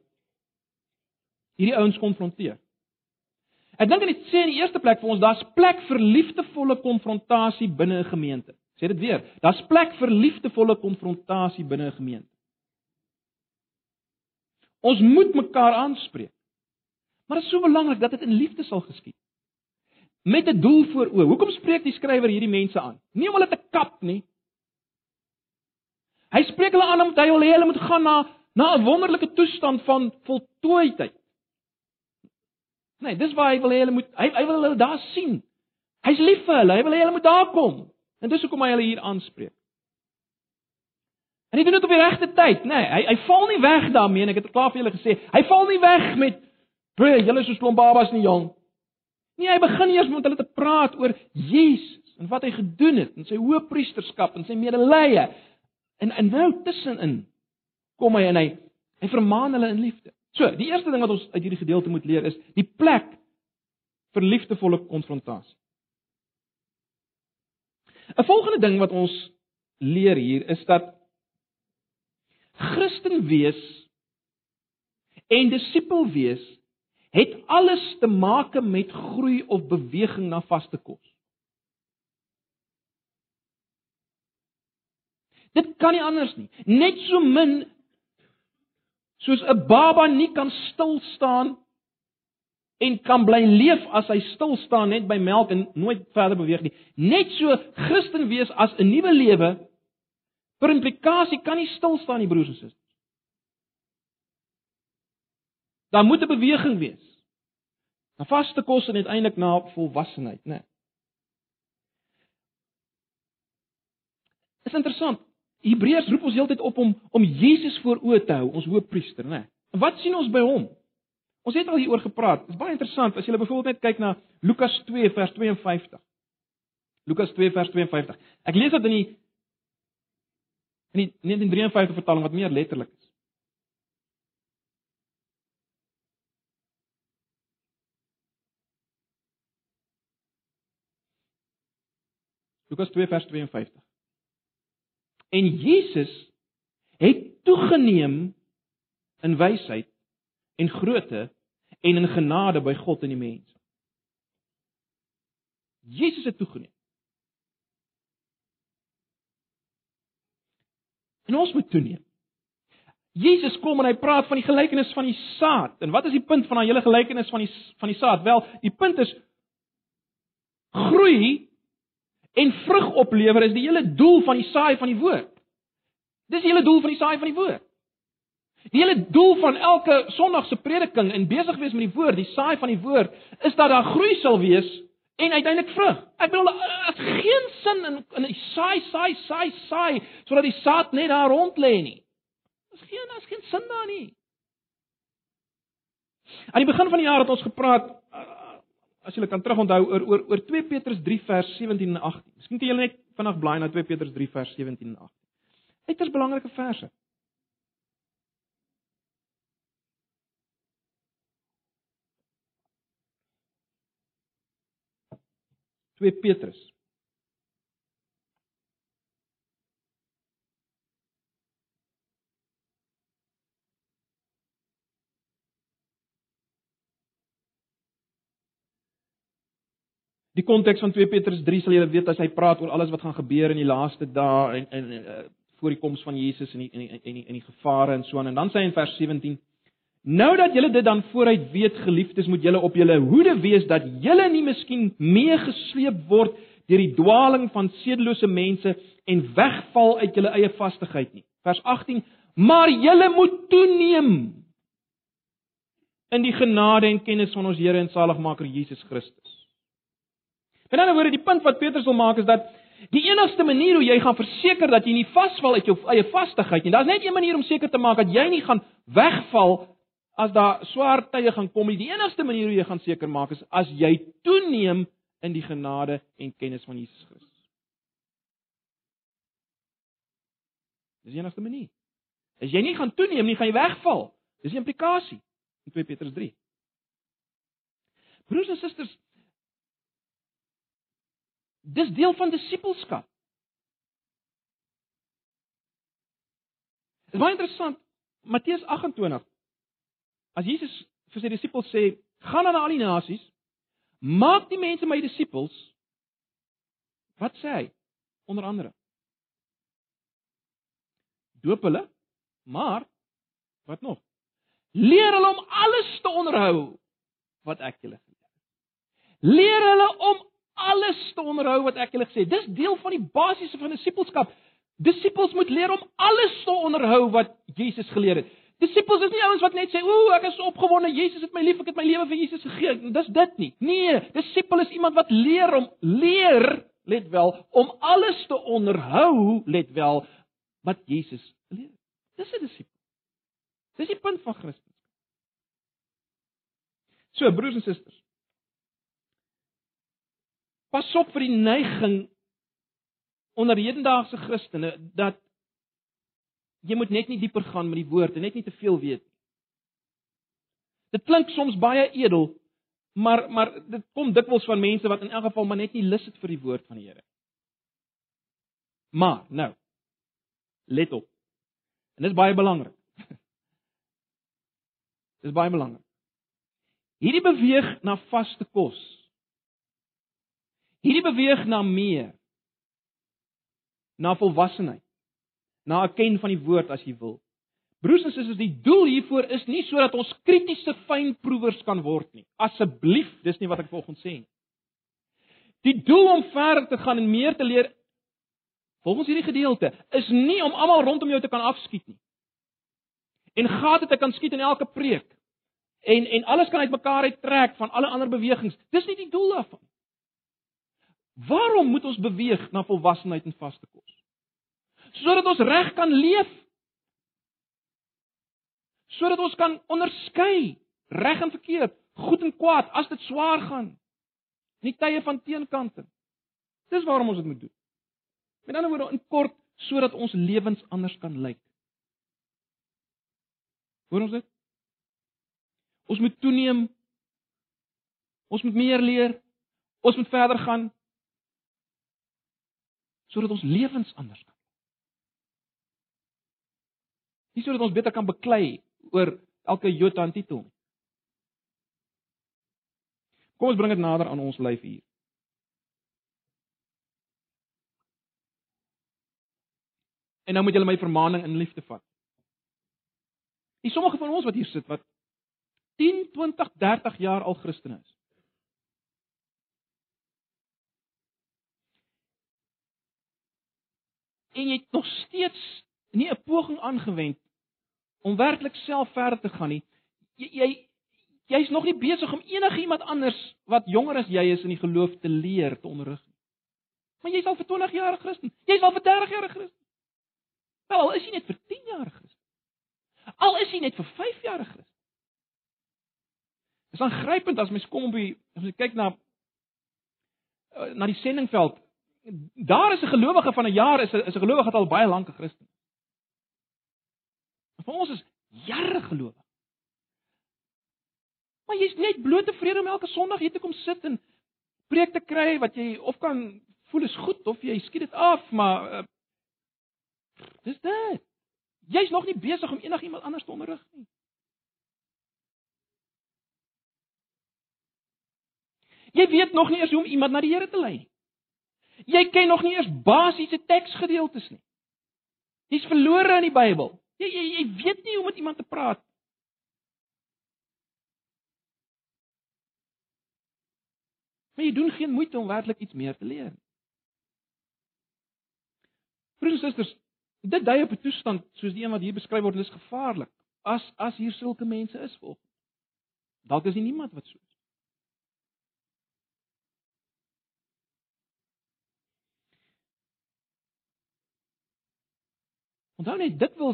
hierdie ouens konfronteer. Ek dink dit sê in die eerste plek vir ons daar's plek vir liefdevolle konfrontasie binne 'n gemeente. Sê dit weer, daar's plek vir liefdevolle konfrontasie binne 'n gemeente. Ons moet mekaar aanspreek. Maar dit is so belangrik dat dit in liefde sal geskied. Met 'n doel voor oë. Hoekom spreek die skrywer hierdie mense aan? Nie om hulle te kap nie. Hy spreek hulle aan omdat hy wil hê hulle moet gaan na na 'n wonderlike toestand van voltooidheid. Nee, dis waar hy wil hê hulle moet hy hy wil hulle daar sien. Hy's lief vir hulle. Hy wil hê hulle moet daar kom. En dis hoekom hy hulle hier aanspreek. En hy doen dit op die regte tyd, nê? Nee, hy hy val nie weg daarmee en ek het klaar vir julle gesê, hy val nie weg met julle is so klomp babas nie jong. Nee, hy begin eers met hulle te praat oor Jesus en wat hy gedoen het en sy hoëpriesterskap en sy medelee. En en nou tussenin kom hy en hy hy vermaan hulle in liefde. So, die eerste ding wat ons uit hierdie gedeelte moet leer is die plek vir liefdevolle konfrontasie. 'n Volgende ding wat ons leer hier is dat Christen wees en disipel wees het alles te maak met groei of beweging na vaste kos. Dit kan nie anders nie. Net so min soos 'n baba nie kan stil staan en kan bly leef as hy stil staan net by melk en nooit verder beweeg nie. Net so Christen wees as 'n nuwe lewe per implikasie kan nie stil staan nie broers en susters. Daar moet 'n beweging wees. Na vaste kos en uiteindelik na volwassenheid, né? Nee. Is interessant. Hebreërs roep ons heeltyd op om om Jesus voor oë te hou, ons hoëpriester, né? En wat sien ons by hom? Ons het al hieroor gepraat. Dit is baie interessant as jy byvoorbeeld net kyk na Lukas 2 vers 52. Lukas 2 vers 52. Ek lees dit in die in die 1953 vertaling wat meer letterlik is. Lukas 2 vers 52. En Jesus het toegeneem in wysheid en grootte en in genade by God en die mense. Jesus het toegeneem. En ons moet toeneem. Jesus kom en hy praat van die gelykenis van die saad. En wat is die punt van daai hele gelykenis van die van die saad? Wel, die punt is groei en vrug oplewer is die hele doel van die saai van die woord. Dis die hele doel van die saai van die woord. Die hele doel van elke Sondag se prediking en besig wees met die woord, die saai van die woord, is dat daar groei sal wees en uiteindelik vrug. Ek bedoel as geen sin in in die saai saai saai saai sodat die saad net daar rond lê nie. Daar's geen daar's geen sin daar nie. Aan die begin van die jaar het ons gepraat as julle kan terugonthou oor oor oor 2 Petrus 3 vers 17 en 18. Miskien kan julle net vinnig blaai na 2 Petrus 3 vers 17 en 18. Dit is belangrike verse. Twee Petrus Die konteks van 2 Petrus 3 sal julle weet as hy praat oor alles wat gaan gebeur in die laaste dae en en uh, voor die koms van Jesus en die en die en die, en die gevare en so aan. En dan sê hy in vers 17: Nou dat julle dit dan vooruit weet, geliefdes, moet julle op julle hoede wees dat julle nie miskien meegesleep word deur die dwaaling van sedelose mense en wegval uit julle eie vastigheid nie. Vers 18: Maar julle moet toeneem in die genade en kennis van ons Here en Saligmaker Jesus Christus. In ander woorde, die punt wat Petrus wil maak is dat die enigste manier hoe jy gaan verseker dat jy nie vasval uit jou eie vastigheid nie, daar's net een manier om seker te maak dat jy nie gaan wegval as daar swaar tye gaan kom, die enigste manier hoe jy gaan seker maak is as jy toeneem in die genade en kennis van Jesus Christus. Dis die enigste manier. As jy nie gaan toeneem nie, gaan jy wegval. Dis die implikasie in 2 Petrus 3. Broers en susters, dis deel van disippelskap. Dit is baie interessant. Matteus 28 As Jesus vir sy disippels sê, "Gaan aan al die nasies, maak die mense my disippels." Wat sê hy? Onder andere. Doop hulle, maar wat nog? Leer hulle om alles te onderhou wat ek julle geleer het. Leer hulle om alles te onderhou wat ek julle gesê het. Dis deel van die basiese van disippelskap. Disippels moet leer om alles te onderhou wat Jesus geleer het. Disippels is nie ouens wat net sê, "Ooh, ek is opgewonde, Jesus het my lief, ek het my lewe vir Jesus gegee." Dis dit nie. Nee, disipel is iemand wat leer om leer, let wel, om alles te onderhou, let wel, wat Jesus geleer het. Dis 'n disipel. Dis die punt van Christus. So, broers en susters. Pas op vir die neiging onder hedendaagse Christene dat jy moet net nie dieper gaan met die woord en net nie te veel weet nie. Dit klink soms baie edel, maar maar dit kom dikwels van mense wat in elk geval maar net nie lus het vir die woord van die Here. Maar nou let op. En dit is baie belangrik. Dit is baie belangrik. Hierdie beweeg na vaste kos. Hierdie beweeg na meer. Na volwassenheid na 'n ken van die woord as jy wil. Broers en susters, die doel hiervoor is nie sodat ons kritiese fynproevers kan word nie. Asseblief, dis nie wat ek volgens sê nie. Die doel om verder te gaan en meer te leer volgens hierdie gedeelte is nie om almal rondom jou te kan afskiet nie. En gate te kan skiet in elke preek. En en alles kan uitmekaar uittrek van alle ander bewegings. Dis nie die doel daarvan. Waarom moet ons beweeg na volwassenheid en vaste kos? sodat ons reg kan leef. Sodat ons kan onderskei reg en verkeerd, goed en kwaad as dit swaar gaan. In die tye van teenkante. Dis waarom ons dit moet doen. Met ander woorde in kort sodat ons lewens anders kan lyk. Hoor ons dit? Ons moet toeneem. Ons moet meer leer. Ons moet verder gaan sodat ons lewens anders kan Nie sodat ons beter kan beklei oor elke jota en titel. Kom ons bring dit nader aan ons lyf hier. En nou moet julle my vermaaning in liefde vat. Die sommige van ons wat hier sit wat 10, 20, 30 jaar al Christen is. En jy het nog steeds nie 'n poging aangewend om werklik self verder te gaan nie. Jy jy jy's nog nie besig om enigiemand anders wat jonger as jy is in die geloof te leer, te onderrig nie. Maar jy's al vir 20 jaar Christen. Jy's al vir 30 jaar Christen. Wel, al is jy net vir 10 jaar Christen. Al is jy net vir 5 jaar Christen. Dit is aangrypend as mens kom die as jy kyk na eh, na die sendingveld. Daar is 'n gelowige van 'n jaar is 'n is 'n gelowige wat al baie lank 'n Christen is. Vir ons is jare geloof. Maar jy's net bloot tevrede om elke Sondag hier te kom sit en preek te kry wat jy of kan voel is goed of jy skiet dit af, maar uh, dis dit. Jy's nog nie besig om enigiemand anders te onderrig nie. Jy weet nog nie eens hoe om iemand na die Here te lei nie. Jy ken nog nie eers basiese teksgedeeltes nie. Jy's verlore in die Bybel. Jy jy jy weet nie hoe met iemand te praat nie. Maar jy doen geen moeite om werklik iets meer te leer. Broers en susters, dit dui op 'n toestand soos die een wat hier beskryf word, dis gevaarlik. As as hier sulke mense is volg. Dalk is nie niemand wat so is. Onthou net dit wil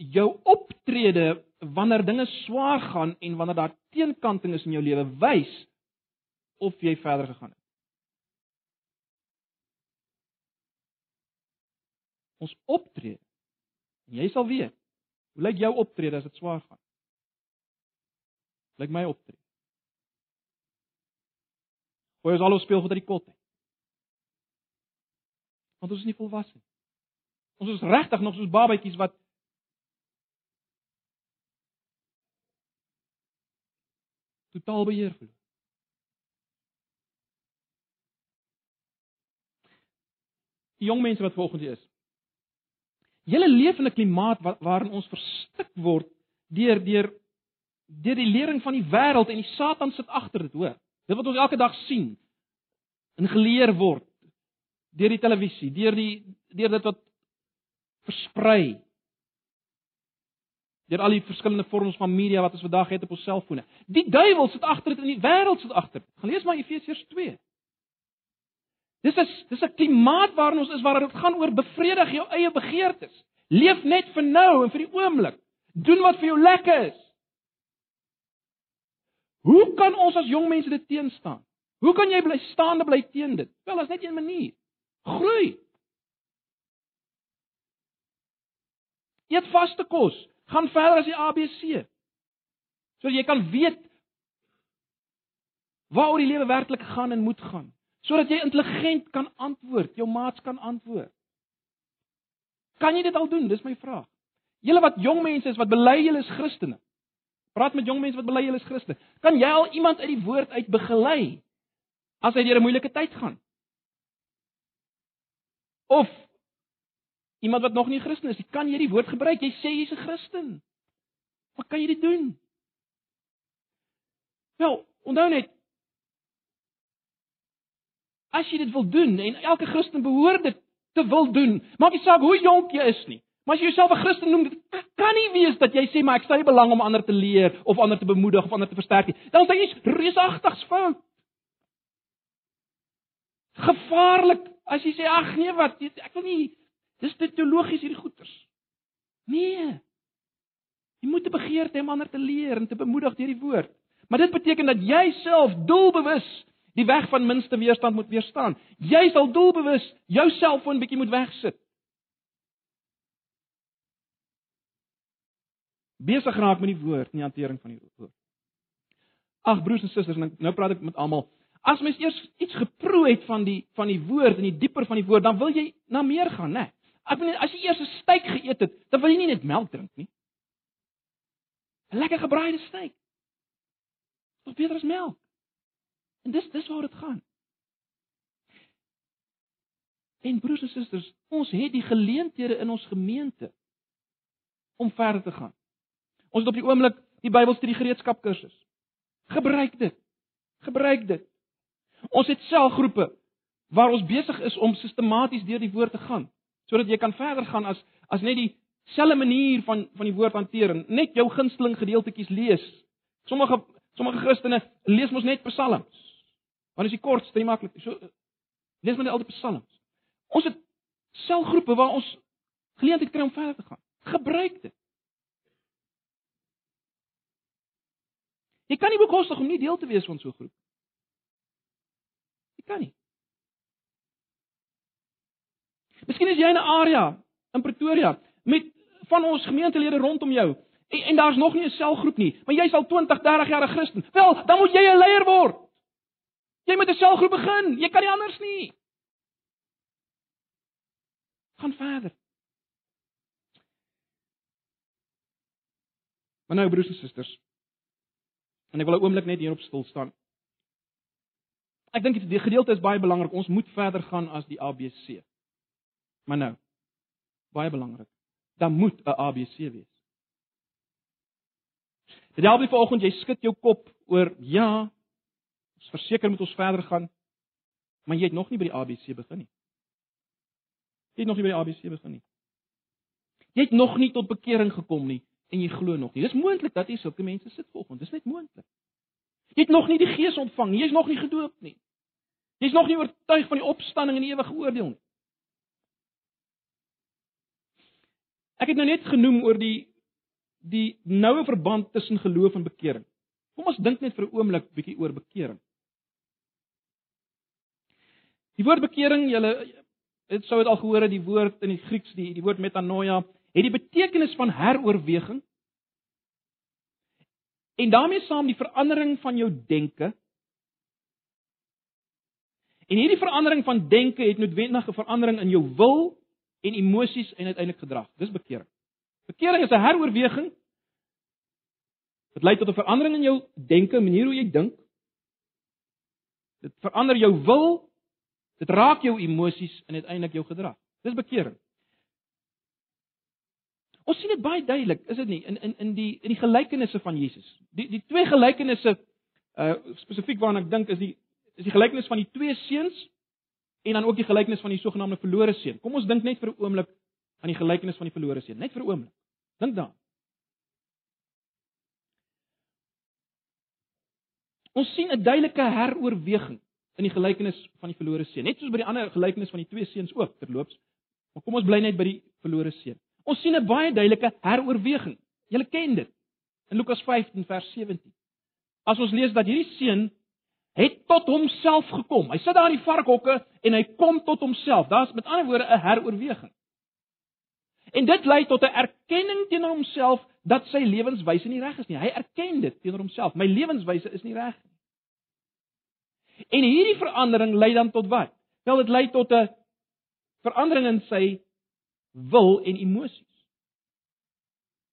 jou optrede wanneer dinge swaar gaan en wanneer daar teenkanting is in jou lewe wys of jy verder gegaan het. Ons optrede. Jy sal weet. Hoe lyk jou optrede as dit swaar gaan? Lyk my optrede. Hoe is al ons speel vir die kot? Want ons is nie volwasse nie. Ons is regtig nog soos babatjies wat totaal beheer verloor. Die jong mense wat volgens hier is. Julle leef in 'n klimaat waarin ons verstik word deur deur deur die lering van die wêreld en die Satan sit agter dit, hoor. Dit wat ons elke dag sien en geleer word deur die televisie, deur die deur dit wat versprei deur al die verskillende vorms van media wat ons vandag het op ons selfone. Die duiwel sit agter dit en die wêreld sit agter. Gaan lees maar Efesiërs 2. Dis is dis 'n klimaat waarin ons is waar dit gaan oor bevredig jou eie begeertes. Leef net vir nou en vir die oomblik. Doen wat vir jou lekker is. Hoe kan ons as jong mense dit teenstaan? Hoe kan jy bly staande bly teen dit? Wel, daar's net een manier. Groei. Eet vaste kos. Gaan verder as die ABC. Sodat jy kan weet waaroor die lewe werklik gaan en moet gaan sodat jy intelligent kan antwoord, jou maats kan antwoord. Kan jy dit al doen? Dis my vraag. Julle wat jong mense is wat bely julle is Christene. Praat met jong mense wat bely julle is Christene. Kan jy al iemand uit die woord uit begelei as hy deur 'n moeilike tyd gaan? Of iemand wat nog nie Christen is, kan jy die woord gebruik? Jy sê jy's 'n Christen. Wat kan jy dit doen? Wel, onthou net, as jy dit wil doen en elke Christen behoort dit te wil doen, maak nie saak hoe jonk jy is nie. Maar as jy jouself 'n Christen noem, kan nie wees dat jy sê maar ek stel belang om ander te leer of ander te bemoedig of ander te versterk nie. Dan sê jy iets reusagtigs fout. Gevaarlik as jy sê ag nee wat ek wil nie dis teologies hierdie goeters. Nee. Jy moet 'n begeerte hê om ander te leer en te bemoedig deur die woord. Maar dit beteken dat jy self doelbewus die weg van minste weerstand moet weerstaan. Jy sal doelbewus jou selfoon bietjie moet wegsit. Besig raak met die woord, nie hantering van die woord. Ag broers en susters, nou praat ek met almal. As mens eers iets geproe het van die van die woord en die dieper van die woord, dan wil jy na meer gaan, né? Ek bedoel as jy eers 'n steak geëet het, dan wil jy nie net melk drink nie. 'n Lekker gebraaide steak. Wat beter as melk? En dis dis waar dit gaan. En broers en susters, ons het die geleenthede in ons gemeente om verder te gaan. Ons het op die oomblik die Bybelstudie gereedskap kursus. Gebruik dit. Gebruik dit. Ons het selgroepe waar ons besig is om sistematies deur die woord te gaan sodat jy kan verder gaan as as net die selfe manier van van die woord hanteer en net jou gunsteling gedeeltetjies lees. Sommige sommige Christene lees mos net psalms. Want as jy kort stry maklik. So lees maar net al die psalms. Ons het selgroepe waar ons geleentheid kry om verder te gaan. Gebruik dit. Jy kan nie bekostig om nie deel te wees van so 'n groep. Jy kan nie. Miskien is jy in 'n area in Pretoria met van ons gemeentelede rondom jou en, en daar's nog nie 'n selgroep nie, maar jy's al 20, 30 jaar 'n Christen. Wel, dan moet jy 'n leier word. Jy moet 'n selgroep begin. Jy kan nie anders nie. Gaan verder. Maar nou broers en susters. En ek wil 'n oomblik net hierop stil staan. Ek dink die gedeelte is baie belangrik. Ons moet verder gaan as die ABC. Maar nou, baie belangrik. Daar moet 'n ABC wees. Dit help nie vanoggend jy skud jou kop oor ja, ons verseker moet ons verder gaan, maar jy het nog nie by die ABC begin nie. Jy het nog nie by die ABC begin nie. Jy het nog nie tot bekering gekom nie en jy glo nog nie. Dis moontlik dat jy sulke mense sit vanoggend. Dis net moontlik. Jy het nog nie die Gees ontvang nie. Jy's nog nie gedoop nie. Jy's nog nie oortuig van die opstanding en die ewige oordeel nie. Ek het nou net genoem oor die die noue verband tussen geloof en bekering. Kom ons dink net vir 'n oomblik bietjie oor bekering. Die woord bekering, julle het sou dit al gehoor het, die woord in die Grieks, die die woord metanoia, het die betekenis van heroorweging en daarmee saam die verandering van jou denke. En hierdie verandering van denke het noodwendig 'n verandering in jou wil en emosies en uiteindelik gedrag. Dis bekering. Bekering is 'n heroorweging. Dit lei tot 'n verandering in jou denke, manier hoe jy dink. Dit verander jou wil. Dit raak jou emosies en uiteindelik jou gedrag. Dis bekering. Ons sien dit baie duidelik, is dit nie, in in in die in die gelykenisse van Jesus. Die die twee gelykenisse uh spesifiek waarna ek dink is die is die gelykenis van die twee seuns en dan ook die gelykenis van die sogenaamde verlore seun. Kom ons dink net vir 'n oomblik aan die gelykenis van die verlore seun, net vir 'n oomblik. Dink daaraan. Ons sien 'n duidelike heroorweging in die gelykenis van die verlore seun, net soos by die ander gelykenis van die twee seuns ook terloops. Maar kom ons bly net by die verlore seun. Ons sien 'n baie duidelike heroorweging. Julle ken dit. In Lukas 15 vers 17. As ons lees dat hierdie seun het tot homself gekom. Hy sit daar in die varkhokke en hy kom tot homself. Daar's met ander woorde 'n heroorweging. En dit lei tot 'n erkenning teenoor homself dat sy lewenswyse nie reg is nie. Hy erken dit teenoor homself. My lewenswyse is nie reg nie. En hierdie verandering lei dan tot wat? Wel dit lei tot 'n verandering in sy wil en emosies.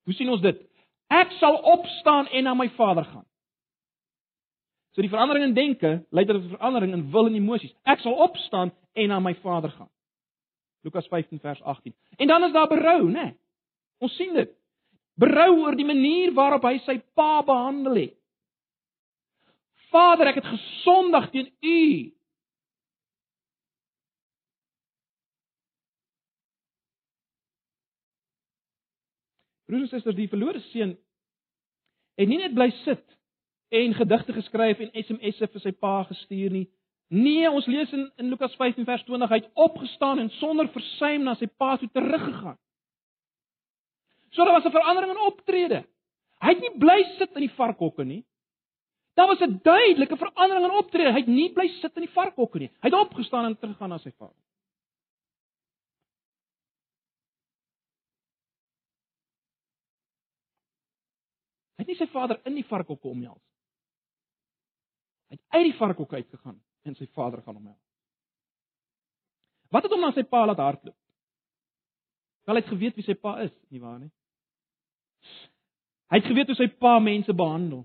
Hoe sien ons dit? Ek sal opstaan en na my Vader gaan. So die verandering in denke lei tot 'n verandering in wil en emosies. Ek sal opstaan en na my Vader gaan. Lukas 15 vers 18. En dan is daar berou, né? Nee. Ons sien dit. Berou oor die manier waarop hy sy pa behandel het. Vader, ek het gesondig teen U. Broers en susters, die verlore seun het nie net bly sit en gedigte geskryf en SMS'e vir sy pa gestuur nie. Nee, ons lees in in Lukas 15 vers 20 hy het opgestaan en sonder versuim na sy pa toe teruggegaan. So daar was 'n verandering in optrede. Hy het nie bly sit in die varkhokke nie. Daar was 'n duidelike verandering in optrede. Hy het nie bly sit in die varkhokke nie. Hy het opgestaan en teruggegaan na sy vader. Hy het nie sy vader in die varkhokke omhels Hy het uit die varkhok uitgegaan en sy vader gaan omhels. Wat het hom na sy pa laat hardloop? Wel hy het geweet wie sy pa is, nie waar nie? Hy het geweet hoe sy pa mense behandel.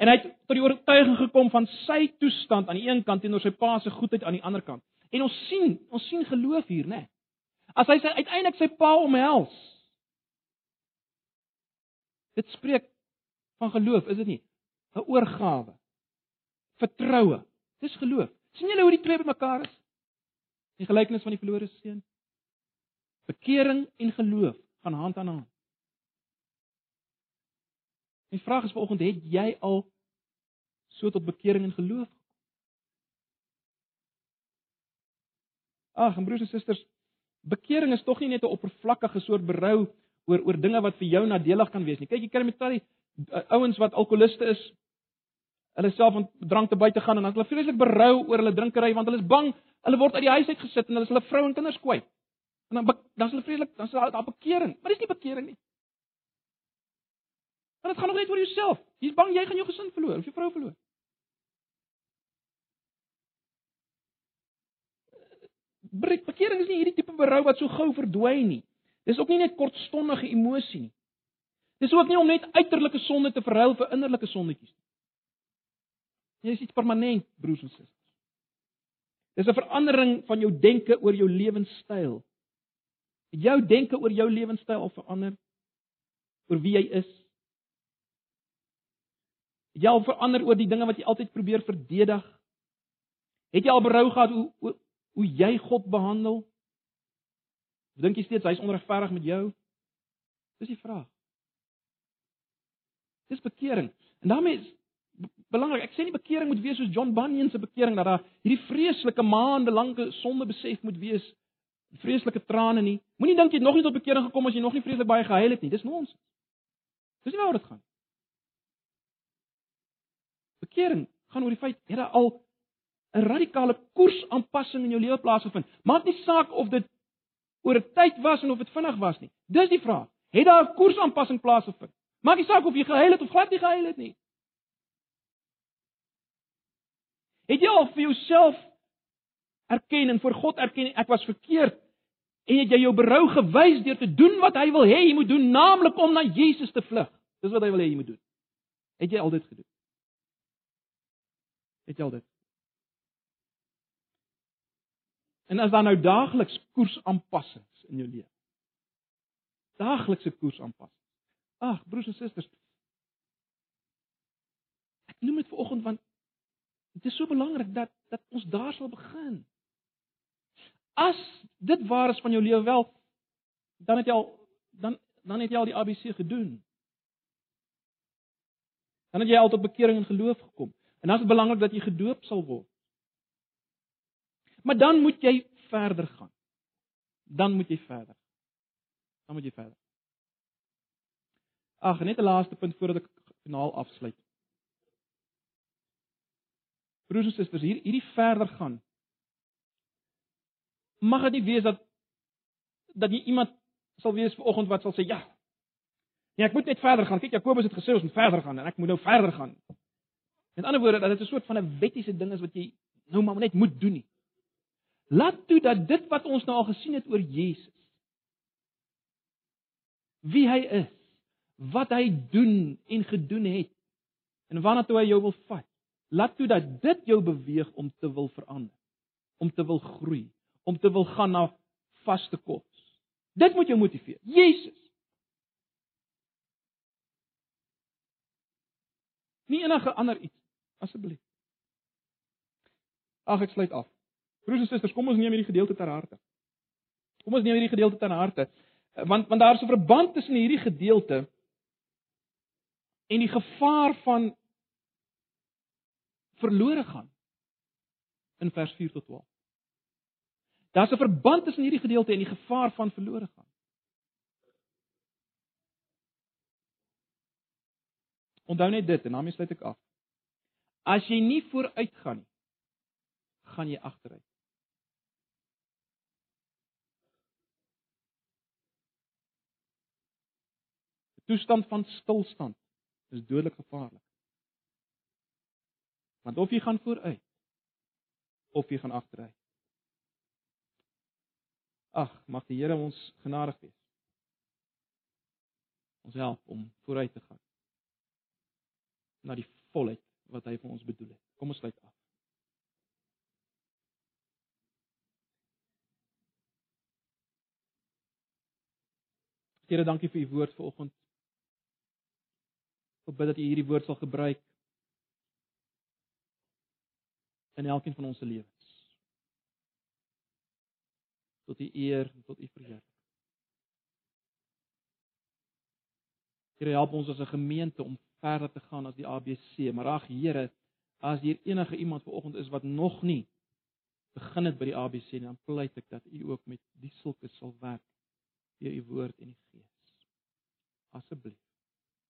En hy het tot die oortuiging gekom van sy toestand aan die een kant teenoor sy pa se goedheid aan die ander kant. En ons sien, ons sien geloof hier, né? As hy sy uiteindelik sy pa omhels. Dit spreek van geloof, is dit nie? 'n oorgawe. Vertroue. Dis geloof. sien julle hoe die twee bymekaar is? Die gelykenis van die verlore seun. Bekering en geloof gaan hand aan hand. My vraag is vanoggend, het jy al so tot bekering en geloof gekom? Ag, broers en susters, bekering is tog nie net 'n oppervlakkige soort berou oor oor dinge wat vir jou nadelig kan wees nie. Kyk, jy kry met talle ouens wat alkoholiste is, hulle self van drank te buite gaan en dan hulle vreeslik berou oor hulle drinkery want hulle is bang hulle word uit die huis uit gesit en hulle is hulle vrou en kinders kwyt. En dan dan is hulle vreeslik dan is daar daar bekering, maar dis nie bekering nie. Want dit gaan nog net oor jouself. Jy's bang jy gaan jou gesin verloor of jou vrou verloor. Breek bekering is nie hierdie tipe berou wat so gou verdwyn nie. Dis ook nie net kortstondige emosie nie. Dis ook nie om net uiterlike sonde te verruil vir innerlike sondetjies nie. Dit is iets permanent, broers en susters. Dis 'n verandering van jou denke oor jou lewenstyl. Jou denke oor jou lewenstyl al verander? Oor wie jy is? Het jy al verander oor die dinge wat jy altyd probeer verdedig? Het jy al berou gehad hoe hoe, hoe jy God behandel? Dink jy steeds hy's onregverdig met jou? Dis die vraag. Dis bekering. En daarmee is belangrik. Ek sê nie bekering moet wees soos John Bunyan se bekering dat daar hierdie vreeslike maande lange sonde besef moet wees. Vreeslike trane nie. Moenie dink jy het nog nie tot bekering gekom as jy nog nie vreeslik baie gehuil het nie. Dis nonsens. Dis nie waaroor dit gaan. Bekering gaan oor die feit jy het al 'n radikale koersaanpassing in jou lewe plaasgevind. Maak nie saak of dit oor 'n tyd was en of dit vinnig was nie. Dis die vraag. Het daar 'n koersaanpassing plaasgevind? Maak nie saak of jy gehuil het of glad nie gehuil het nie. Het jy al vir jouself erken en voor God erken ek was verkeerd en het jy jou berou gewys deur te doen wat hy wil hê jy moet doen, naamlik om na Jesus te vlug. Dis wat hy wil hê jy moet doen. Het jy al dit gedoen? Het jy al dit? En as daar nou daagliks koersaanpassings in jou lewe. Daaglikse koersaanpassings. Ag, broers en susters. Ek noem dit vanoggend want dit is so belangrik dat dat ons daar sal begin. As dit waar is van jou lewe wel, dan het jy al dan dan het jy al die ABC gedoen. Dan het jy al tot bekering en geloof gekom. En dan is dit belangrik dat jy gedoop sal word. Maar dan moet jy verder gaan. Dan moet jy verder. Dan moet jy verder. Ag, net 'n laaste punt voordat ek finaal afsluit. Broers en susters, hier hierdie verder gaan. Mag dit nie wees dat dat jy iemand sal wees vanoggend wat sal sê ja. Nee, ek moet net verder gaan. Kyk, Jakobus het gesê ons moet verder gaan en ek moet nou verder gaan. Met ander woorde, dat dit 'n soort van 'n wettiese ding is wat jy nou maar net moet doen nie. Laat toe dat dit wat ons nou al gesien het oor Jesus wie hy is, wat hy doen en gedoen het en waarna toe hy jou wil vat. Laat toe dat dit jou beweeg om te wil verander, om te wil groei, om te wil gaan na vaste kos. Dit moet jou motiveer. Jesus. Nie enige ander iets asseblief. Ag ek sluit af. Broers en susters, kom ons neem hierdie gedeelte ter harte. Kom ons neem hierdie gedeelte ter harte. Want want daar is 'n verband tussen hierdie gedeelte en die gevaar van verlore gaan in vers 4 tot 12. Daar's 'n verband tussen hierdie gedeelte en die gevaar van verlore gaan. Onthou net dit en daarmee sluit ek af. As jy nie vooruit gaan nie, gaan jy agteruit. Toestand van stilstand is dodelik gevaarlik. Want of jy gaan vooruit of jy gaan agteruit. Ag, mag die Here ons genadig wees. Ons help om vooruit te gaan na die volheid wat hy vir ons bedoel het. Kom ons sluit af. Here, dankie vir u woord vanoggend. Ek bid dat u hierdie woord sal gebruik in elkeen van ons se lewens. Tot u eer en tot u verheerlik. Here, help ons as 'n gemeente om verder te gaan as die ABC, maar ag Here, as hier enige iemand vanoggend is wat nog nie begin het by die ABC nie, dan pleit ek dat u ook met die sulke sal werk deur u woord en die gees. Asseblief.